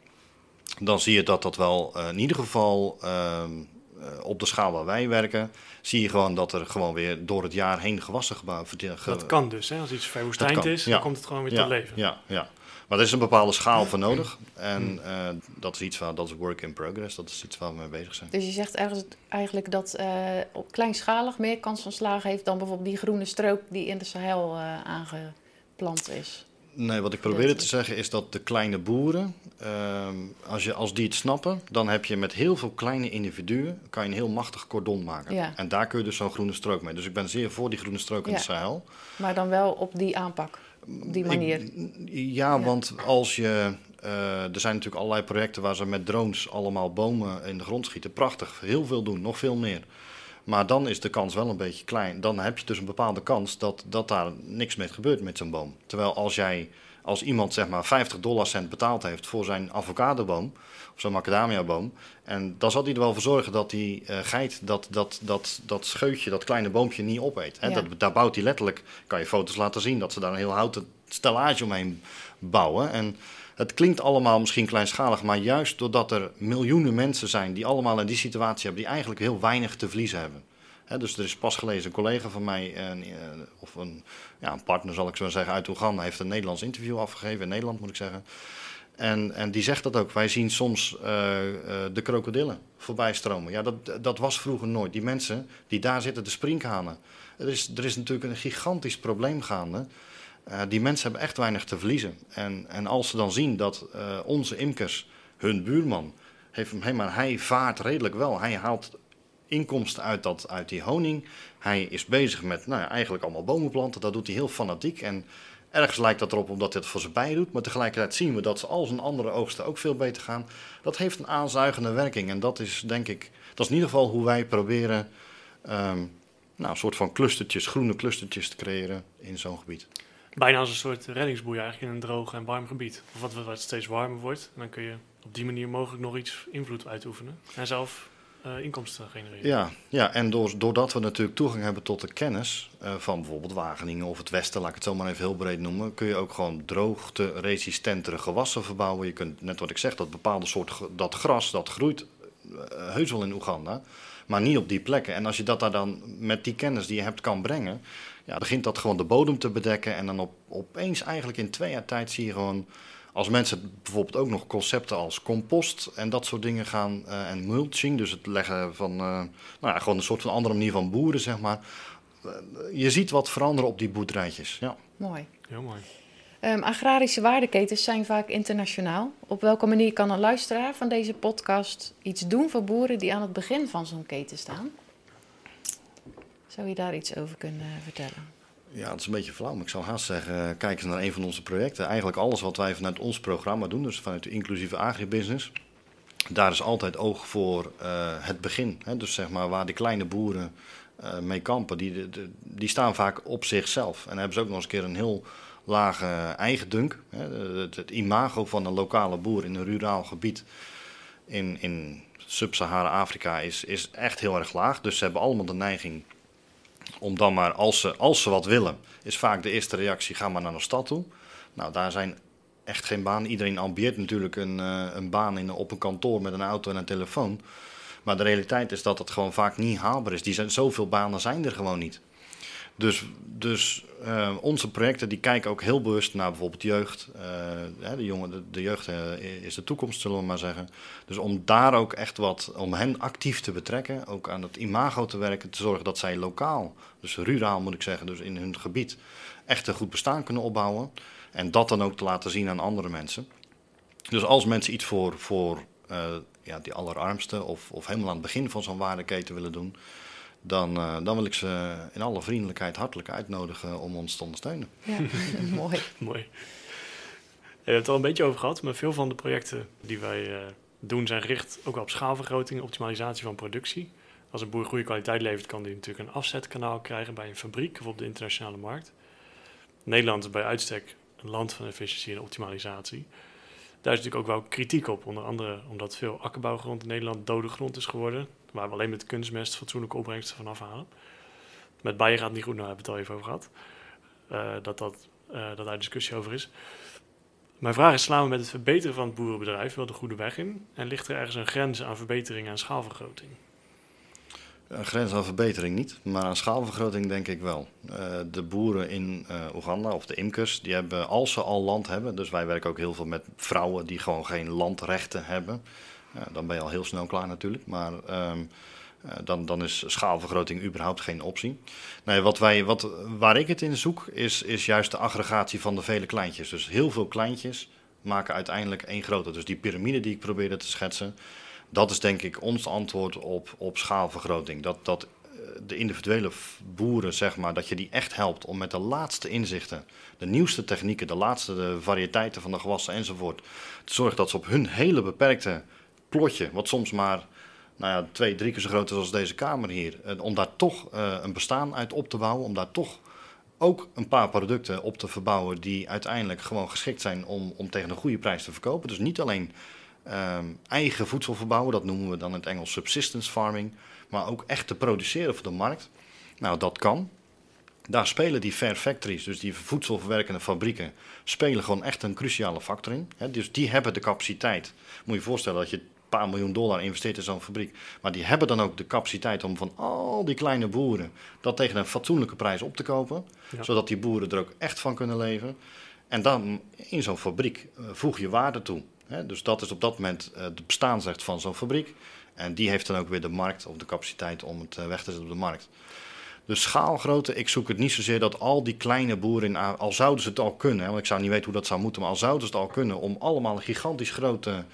dan zie je dat dat wel in ieder geval ehm, eh, op de schaal waar wij werken, zie je gewoon dat er gewoon weer door het jaar heen gewassen gebouwd Dat kan dus, hè? als iets verwoestijnd is, ja. dan komt het gewoon weer ja, tot leven. Ja, ja. Maar er is een bepaalde schaal voor nodig. En eh, dat is iets waar, dat is work in progress. Dat is iets waar we mee bezig zijn. Dus je zegt ergens eigenlijk dat eh, op kleinschalig meer kans van slagen heeft dan bijvoorbeeld die groene strook die in de Sahel eh, aangeplant is. Nee, wat ik probeerde te zeggen is dat de kleine boeren, ehm, als, je, als die het snappen, dan heb je met heel veel kleine individuen kan je een heel machtig cordon maken. Ja. En daar kun je dus zo'n groene strook mee. Dus ik ben zeer voor die groene strook in Ja. de Sahel. Maar dan wel op die aanpak, op die manier. Ik- ja, Ja. want als je. eh, er zijn natuurlijk allerlei projecten waar ze met drones allemaal bomen in de grond schieten. Prachtig, heel veel doen, nog veel meer. Maar dan is de kans wel een beetje klein. Dan heb je dus een bepaalde kans dat, dat daar niks mee gebeurt met zo'n boom. Terwijl als jij, als iemand zeg maar 50 dollar cent betaald heeft voor zijn avocadoboom of zo'n macadamiaboom, en dan zal hij er wel voor zorgen dat die uh, geit dat, dat, dat, dat scheutje, dat kleine boompje niet opeet. Hè? Ja. Dat, daar bouwt hij letterlijk, kan je foto's laten zien, dat ze daar een heel houten stellage omheen bouwen. En het klinkt allemaal misschien kleinschalig, maar juist doordat er miljoenen mensen zijn die allemaal in die situatie hebben, die eigenlijk heel weinig te verliezen hebben. Dus er is pas gelezen een collega van mij, een, eh, of een, ja, een partner zal ik zo zeggen, uit Oeganda, heeft een Nederlands interview afgegeven, in Nederland moet ik zeggen. En, en die zegt dat ook. Wij zien soms eh, eh, de krokodillen voorbij stromen. Ja, dat, dat was vroeger nooit. Die mensen die daar zitten, de sprinkhanen. Er is, er is natuurlijk een gigantisch probleem gaande. Uh, die mensen hebben echt weinig te verliezen. En, en als ze dan zien dat uh, onze imkers, hun buurman, heeft hem, maar hij vaart redelijk wel. Hij haalt inkomsten uit, dat, uit die honing. Hij is bezig met nou eigenlijk allemaal bomen planten. Dat doet hij heel fanatiek. En ergens lijkt dat erop omdat hij het voor ze bij doet. Maar tegelijkertijd zien we dat ze al zijn andere oogsten ook veel beter gaan. Dat heeft een aanzuigende werking. En dat is denk ik, dat is in ieder geval hoe wij proberen um, nou, een soort van clustertjes, groene clustertjes te creëren in zo'n gebied. Bijna als een soort reddingsboei eigenlijk in een droog en warm gebied. Of wat, wat steeds warmer wordt. En dan kun je op die manier mogelijk nog iets invloed uitoefenen. En zelf uh, inkomsten genereren. Ja, ja en door, doordat we natuurlijk toegang hebben tot de kennis uh, van bijvoorbeeld Wageningen of het Westen, laat ik het zo maar even heel breed noemen, kun je ook gewoon droogte-resistentere gewassen verbouwen. Je kunt, net wat ik zeg, dat bepaalde soort, dat gras, dat groeit uh, heus wel in Oeganda, maar niet op die plekken. En als je dat daar dan met die kennis die je hebt kan brengen, ja, begint dat gewoon de bodem te bedekken. En dan op, opeens eigenlijk in twee jaar tijd zie je gewoon, als mensen bijvoorbeeld ook nog concepten als compost en dat soort dingen gaan uh, en mulching, dus het leggen van, uh, nou ja, gewoon een soort van andere manier van boeren, zeg maar. Uh, je ziet wat veranderen op die boerderijtjes. Ja. Mooi. Heel mooi. Um, agrarische waardeketens zijn vaak internationaal. Op welke manier kan een luisteraar van deze podcast iets doen voor boeren die aan het begin van zo'n keten staan? Zou je daar iets over kunnen vertellen? Ja, dat is een beetje flauw, maar ik zou haast zeggen, kijk eens naar een van onze projecten. Eigenlijk alles wat wij vanuit ons programma doen, dus vanuit de inclusieve agribusiness, daar is altijd oog voor uh, het begin. Hè? Dus zeg maar waar de kleine boeren uh, mee kampen, die, die staan vaak op zichzelf. En dan hebben ze ook nog eens een keer een heel lage eigendunk. Hè? Het, het imago van een lokale boer in een ruraal gebied in, in Sub-Sahara-Afrika is, is echt heel erg laag. Dus ze hebben allemaal de neiging om dan maar, als ze, als ze wat willen, is vaak de eerste reactie: ga maar naar een stad toe. Nou, daar zijn echt geen banen. Iedereen ambieert natuurlijk een, uh, een baan in, op een kantoor met een auto en een telefoon. Maar de realiteit is dat het gewoon vaak niet haalbaar is. Die zijn, zoveel banen zijn er gewoon niet. Dus, dus uh, onze projecten die kijken ook heel bewust naar bijvoorbeeld jeugd. Uh, de, jongen, de, jeugd uh, is de toekomst, zullen we maar zeggen. Dus om daar ook echt wat, om hen actief te betrekken, ook aan het imago te werken, te zorgen dat zij lokaal, dus ruraal moet ik zeggen, dus in hun gebied, echt een goed bestaan kunnen opbouwen. En dat dan ook te laten zien aan andere mensen. Dus als mensen iets voor, voor ja, die allerarmste of, of helemaal aan het begin van zo'n waardeketen willen doen, dan, uh, dan wil ik ze in alle vriendelijkheid hartelijk uitnodigen om ons te ondersteunen. Ja, mooi. mooi. Je hebt het al een beetje over gehad, maar veel van de projecten die wij uh, doen zijn gericht ook wel op schaalvergroting, optimalisatie van productie. Als een boer goede kwaliteit levert, kan die natuurlijk een afzetkanaal krijgen bij een fabriek of op de internationale markt. Nederland is bij uitstek een land van efficiëntie en optimalisatie. Daar is natuurlijk ook wel kritiek op, onder andere omdat veel akkerbouwgrond in Nederland dode grond is geworden waar we alleen met kunstmest fatsoenlijke opbrengsten van afhalen. Met bijen gaat het niet goed, nou hebben we het al even over gehad. Uh, dat, dat, uh, dat daar discussie over is. Mijn vraag is, slaan we met het verbeteren van het boerenbedrijf wel de goede weg in? En ligt er ergens een grens aan verbetering en schaalvergroting? Een grens aan verbetering niet, maar aan schaalvergroting denk ik wel. Uh, de boeren in uh, Oeganda, of de imkers, die hebben, als ze al land hebben... dus wij werken ook heel veel met vrouwen die gewoon geen landrechten hebben... Ja, dan ben je al heel snel klaar natuurlijk. Maar uh, dan, dan is schaalvergroting überhaupt geen optie. Nee, wat wij, wat, waar ik het in zoek, is, is juist de aggregatie van de vele kleintjes. Dus heel veel kleintjes maken uiteindelijk één grote. Dus die piramide die ik probeerde te schetsen, dat is denk ik ons antwoord op, op schaalvergroting. Dat, dat de individuele boeren, zeg maar, dat je die echt helpt om met de laatste inzichten, de nieuwste technieken, de laatste de variëteiten van de gewassen enzovoort, te zorgen dat ze op hun hele beperkte plotje, wat soms maar nou ja, twee, drie keer zo groot is als deze kamer hier. En om daar toch eh, een bestaan uit op te bouwen, om daar toch ook een paar producten op te verbouwen die uiteindelijk gewoon geschikt zijn om, om tegen een goede prijs te verkopen. Dus niet alleen ehm, eigen voedsel verbouwen, dat noemen we dan in het Engels subsistence farming, maar ook echt te produceren voor de markt. Nou, dat kan. Daar spelen die fair factories, dus die voedselverwerkende fabrieken, spelen gewoon echt een cruciale factor in. Dus die hebben de capaciteit. Moet je je voorstellen dat je een paar miljoen dollar investeert in zo'n fabriek. Maar die hebben dan ook de capaciteit om van al die kleine boeren dat tegen een fatsoenlijke prijs op te kopen. Ja. Zodat die boeren er ook echt van kunnen leven. En dan in zo'n fabriek eh, voeg je waarde toe. Dus dat is op dat moment eh, de bestaansrecht van zo'n fabriek. En die heeft dan ook weer de markt of de capaciteit om het eh, weg te zetten op de markt. Dus schaalgrootte, ik zoek het niet zozeer dat al die kleine boeren, in, al zouden ze het al kunnen, want ik zou niet weten hoe dat zou moeten, maar al zouden ze het al kunnen om allemaal een gigantisch grote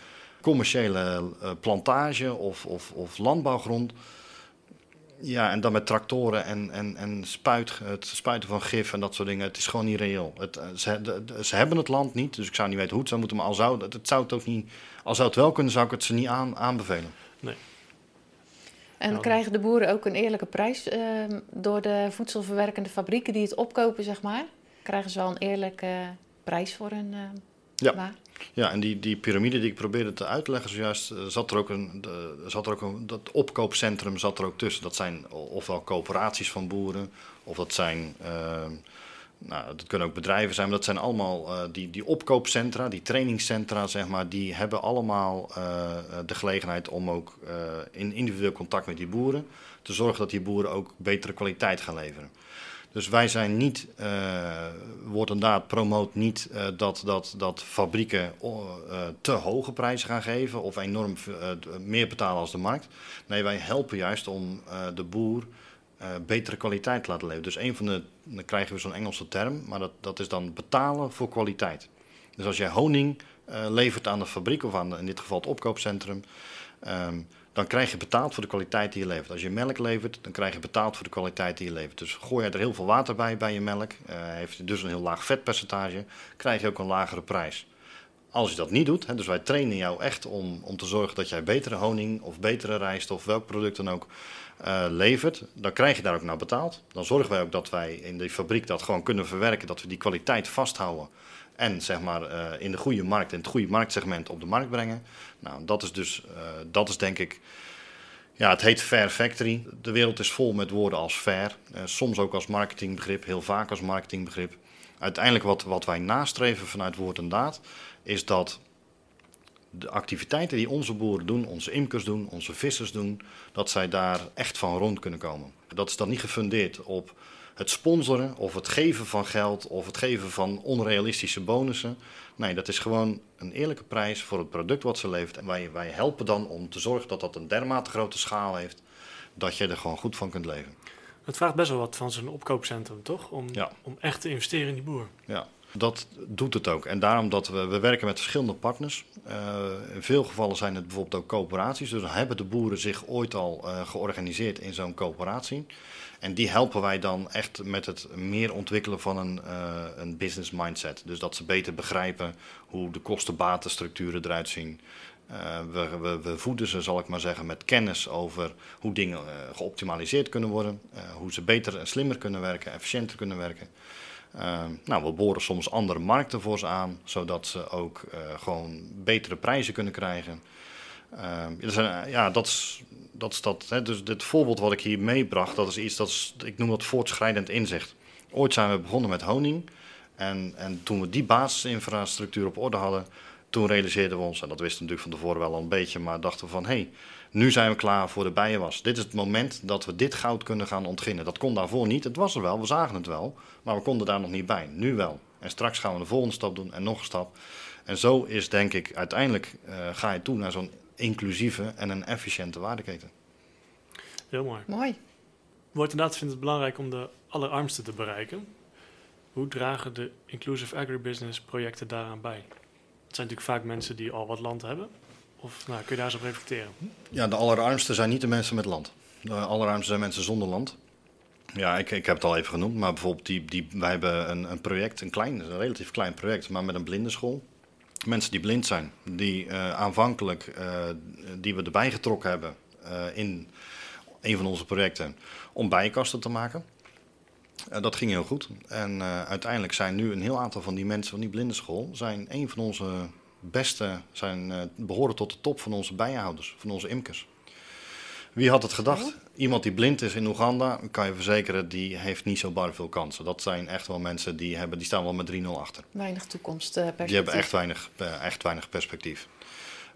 commerciële eh, plantage of, of, of landbouwgrond. Ja, en dan met tractoren en, en, en spuit, het spuiten van gif en dat soort dingen. Het is gewoon niet reëel. Het, eh, ze, ze hebben het land niet, dus ik zou niet weten hoe het zou moeten. Maar al zou het, het zou het ook niet, al zou het wel kunnen, zou ik het ze niet aan, aanbevelen. En Ja. krijgen de boeren ook een eerlijke prijs ehm, door de voedselverwerkende fabrieken die het opkopen, zeg maar? Krijgen ze wel een eerlijke prijs voor hun ehm Ja. waar? Ja, en die, die piramide die ik probeerde te uitleggen zojuist, eh, zat er ook een, de, zat er ook een, dat opkoopcentrum zat er ook tussen. Dat zijn ofwel coöperaties van boeren, of dat zijn, eh, nou, dat kunnen ook bedrijven zijn, maar dat zijn allemaal eh, die, die opkoopcentra, die trainingscentra, zeg maar, die hebben allemaal eh, de gelegenheid om ook in individueel contact met die boeren te zorgen dat die boeren ook betere kwaliteit gaan leveren. Dus wij zijn niet, eh wordt promoot niet eh, dat, dat, dat fabrieken eh, te hoge prijzen gaan geven of enorm meer betalen als de markt. Nee, wij helpen juist om de boer betere kwaliteit te laten leveren. Dus een van de, dan krijgen we zo'n Engelse term, maar dat, dat is dan betalen voor kwaliteit. Dus als jij honing levert aan de fabriek of aan in dit geval het opkoopcentrum, ehm, dan krijg je betaald voor de kwaliteit die je levert. Als je melk levert, dan krijg je betaald voor de kwaliteit die je levert. Dus gooi je er heel veel water bij bij je melk, eh, heeft dus een heel laag vetpercentage, krijg je ook een lagere prijs. Als je dat niet doet, hè, dus wij trainen jou echt om, om te zorgen dat jij betere honing of betere rijst of welk product dan ook eh, levert, dan krijg je daar ook naar betaald. Dan zorgen wij ook dat wij in die fabriek dat gewoon kunnen verwerken, dat we die kwaliteit vasthouden. En zeg maar eh, in de goede markt, in het goede marktsegment op de markt brengen. Nou, dat is dus, eh, dat is denk ik, ja, het heet Fair Factory. De wereld is vol met woorden als fair. eh, soms ook als marketingbegrip, heel vaak als marketingbegrip. Uiteindelijk wat, wat wij nastreven vanuit woord en daad, is dat de activiteiten die onze boeren doen, onze imkers doen, onze vissers doen, dat zij daar echt van rond kunnen komen. Dat is dan niet gefundeerd op het sponsoren of het geven van geld of het geven van onrealistische bonussen. Nee, dat is gewoon een eerlijke prijs voor het product wat ze levert. En wij, wij helpen dan om te zorgen dat dat een dermate grote schaal heeft, dat je er gewoon goed van kunt leven. Het vraagt best wel wat van zo'n opkoopcentrum, toch? Om, Ja. om echt te investeren in die boer. Ja, dat doet het ook. En daarom dat we, we werken met verschillende partners. Eh, in veel gevallen zijn het bijvoorbeeld ook coöperaties. Dus dan hebben de boeren zich ooit al eh, georganiseerd in zo'n coöperatie. En die helpen wij dan echt met het meer ontwikkelen van een, eh, een business mindset. Dus dat ze beter begrijpen hoe de kosten-batenstructuren eruit zien. Eh, we, we, voeden ze, zal ik maar zeggen, met kennis over hoe dingen eh, geoptimaliseerd kunnen worden. hoe ze beter en slimmer kunnen werken, efficiënter kunnen werken. Nou, we boren soms andere markten voor ze aan, zodat ze ook gewoon betere prijzen kunnen krijgen. Ja, dat is dat. Is dat hè. Dus dit voorbeeld wat ik hier meebracht, dat is iets dat is, ik noem dat voortschrijdend inzicht. Ooit zijn we begonnen met honing. En, en toen we die basisinfrastructuur op orde hadden, toen realiseerden we ons, en dat wisten we natuurlijk van tevoren wel al een beetje, maar dachten we van hé, hey, nu zijn we klaar voor de bijenwas. Dit is het moment dat we dit goud kunnen gaan ontginnen. Dat kon daarvoor niet. Het was er wel, we zagen het wel. Maar we konden daar nog niet bij. Nu wel. En straks gaan we de volgende stap doen en nog een stap. En zo is denk ik, uiteindelijk uh, ga je toe naar zo'n inclusieve en een efficiënte waardeketen. Heel mooi. Mooi. Wordt inderdaad vindt het belangrijk om de allerarmsten te bereiken. Hoe dragen de Inclusive Agribusiness projecten daaraan bij? Het zijn natuurlijk vaak mensen die al wat land hebben. Of nou, kun je daar eens op reflecteren? Ja, de allerarmsten zijn niet de mensen met land. De allerarmsten zijn mensen zonder land. Ja, ik, ik heb het al even genoemd, maar bijvoorbeeld die, die, wij hebben een, een project, een klein, een relatief klein project, maar met een blindenschool. Mensen die blind zijn, die uh, aanvankelijk, uh, die we erbij getrokken hebben, eh, in een van onze projecten om bijenkasten te maken. Dat ging heel goed. En uiteindelijk zijn nu een heel aantal van die mensen van die blindenschool... zijn een van onze beste, zijn, behoren tot de top van onze bijenhouders, van onze imkers. Wie had het gedacht? Iemand die blind is in Oeganda, kan je verzekeren, die heeft niet zo bar veel kansen. Dat zijn echt wel mensen die, hebben, die staan wel met 3-0 achter. Weinig toekomstperspectief. Die hebben echt weinig, echt weinig perspectief.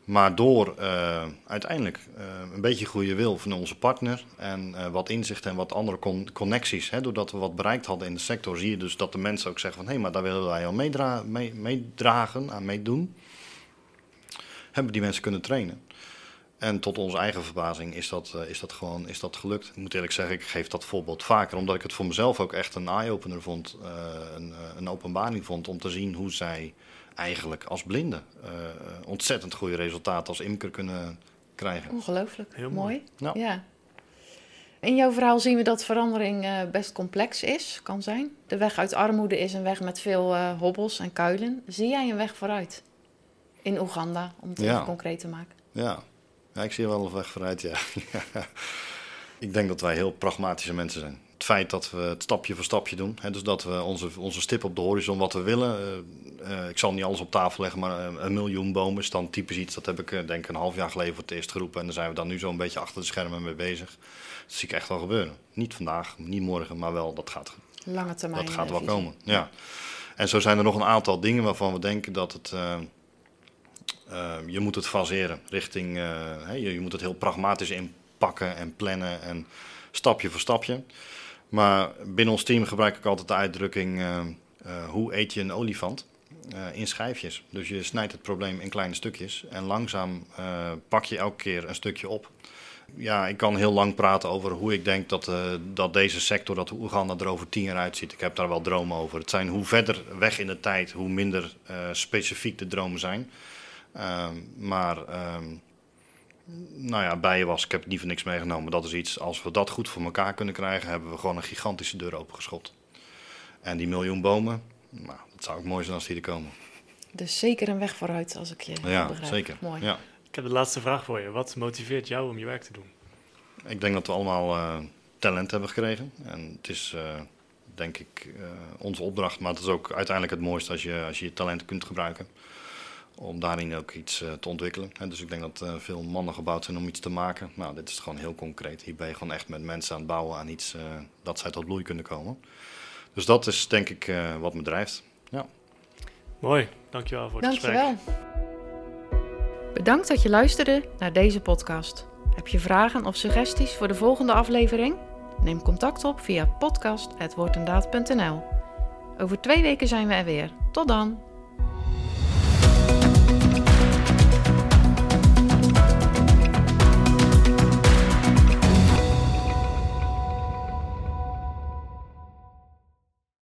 Maar door uh, uiteindelijk uh, een beetje goede wil van onze partner en uh, wat inzicht en wat andere con connecties, hè, doordat we wat bereikt hadden in de sector, zie je dus dat de mensen ook zeggen van hé, hey, maar daar willen wij al meedra mee, meedragen, aan meedoen. Hebben die mensen kunnen trainen. En tot onze eigen verbazing is dat, is dat gewoon is dat gelukt. Ik moet eerlijk zeggen, ik geef dat voorbeeld vaker, omdat ik het voor mezelf ook echt een eye-opener vond, een, een openbaring vond om te zien hoe zij eigenlijk als blinde uh, ontzettend goede resultaten als imker kunnen krijgen. Ongelooflijk, Heel mooi. mooi. Ja. In jouw verhaal zien we dat verandering uh, best complex is, kan zijn. De weg uit armoede is een weg met veel uh, hobbels en kuilen. Zie jij een weg vooruit in Oeganda, om het ja. even concreet te maken? Ja. Ja, ik zie wel een weg vooruit, ja. ik denk dat wij heel pragmatische mensen zijn het feit dat we het stapje voor stapje doen. Hè, dus dat we onze, onze stip op de horizon, wat we willen. Uh, uh, ik zal niet alles op tafel leggen, maar uh, een miljoen bomen is dan typisch iets. Dat heb ik denk ik een half jaar geleden voor het eerst geroepen. En daar zijn we dan nu zo'n beetje achter de schermen mee bezig. Dat zie ik echt wel gebeuren. Niet vandaag, niet morgen, maar wel dat gaat. Lange termijn. Dat gaat wel komen. Ja. En zo zijn er nog een aantal dingen waarvan we denken dat het. Je moet het faseren richting. je, je moet het heel pragmatisch inpakken en plannen en stapje voor stapje. Maar binnen ons team gebruik ik altijd de uitdrukking: uh, uh, hoe eet je een olifant? In schijfjes. Dus je snijdt het probleem in kleine stukjes en langzaam pak je elke keer een stukje op. Ja, ik kan heel lang praten over hoe ik denk dat, dat deze sector, dat Oeganda er over tien jaar uitziet. Ik heb daar wel dromen over. Het zijn hoe verder weg in de tijd, hoe minder specifiek de dromen zijn. Ehm, maar ehm, nou ja, bijen was. Ik heb liever niks meegenomen. Dat is iets, als we dat goed voor elkaar kunnen krijgen, hebben we gewoon een gigantische deur opengeschopt. En die miljoen bomen, nou, dat zou ook mooi zijn als die er komen. Dus zeker een weg vooruit, als ik je ja, begrijp. Zeker. Mooi. Ja. Ik heb de laatste vraag voor je. Wat motiveert jou om je werk te doen? Ik denk dat we allemaal uh, talent hebben gekregen. En het is, uh, denk ik, uh, onze opdracht. Maar het is ook uiteindelijk het mooiste als je als je, je talent kunt gebruiken om daarin ook iets uh, te ontwikkelen. En dus ik denk dat uh, veel mannen gebouwd zijn om iets te maken. Nou, dit is gewoon heel concreet. Hier ben je gewoon echt met mensen aan het bouwen aan iets uh, dat zij tot bloei kunnen komen. Dus dat is denk ik wat me drijft. Ja. Mooi, dankjewel voor het dankjewel. gesprek. Bedankt dat je luisterde naar deze podcast. Heb je vragen of suggesties voor de volgende aflevering? Neem contact op via podcast.woordendaad.nl Over twee weken zijn we er weer. Tot dan!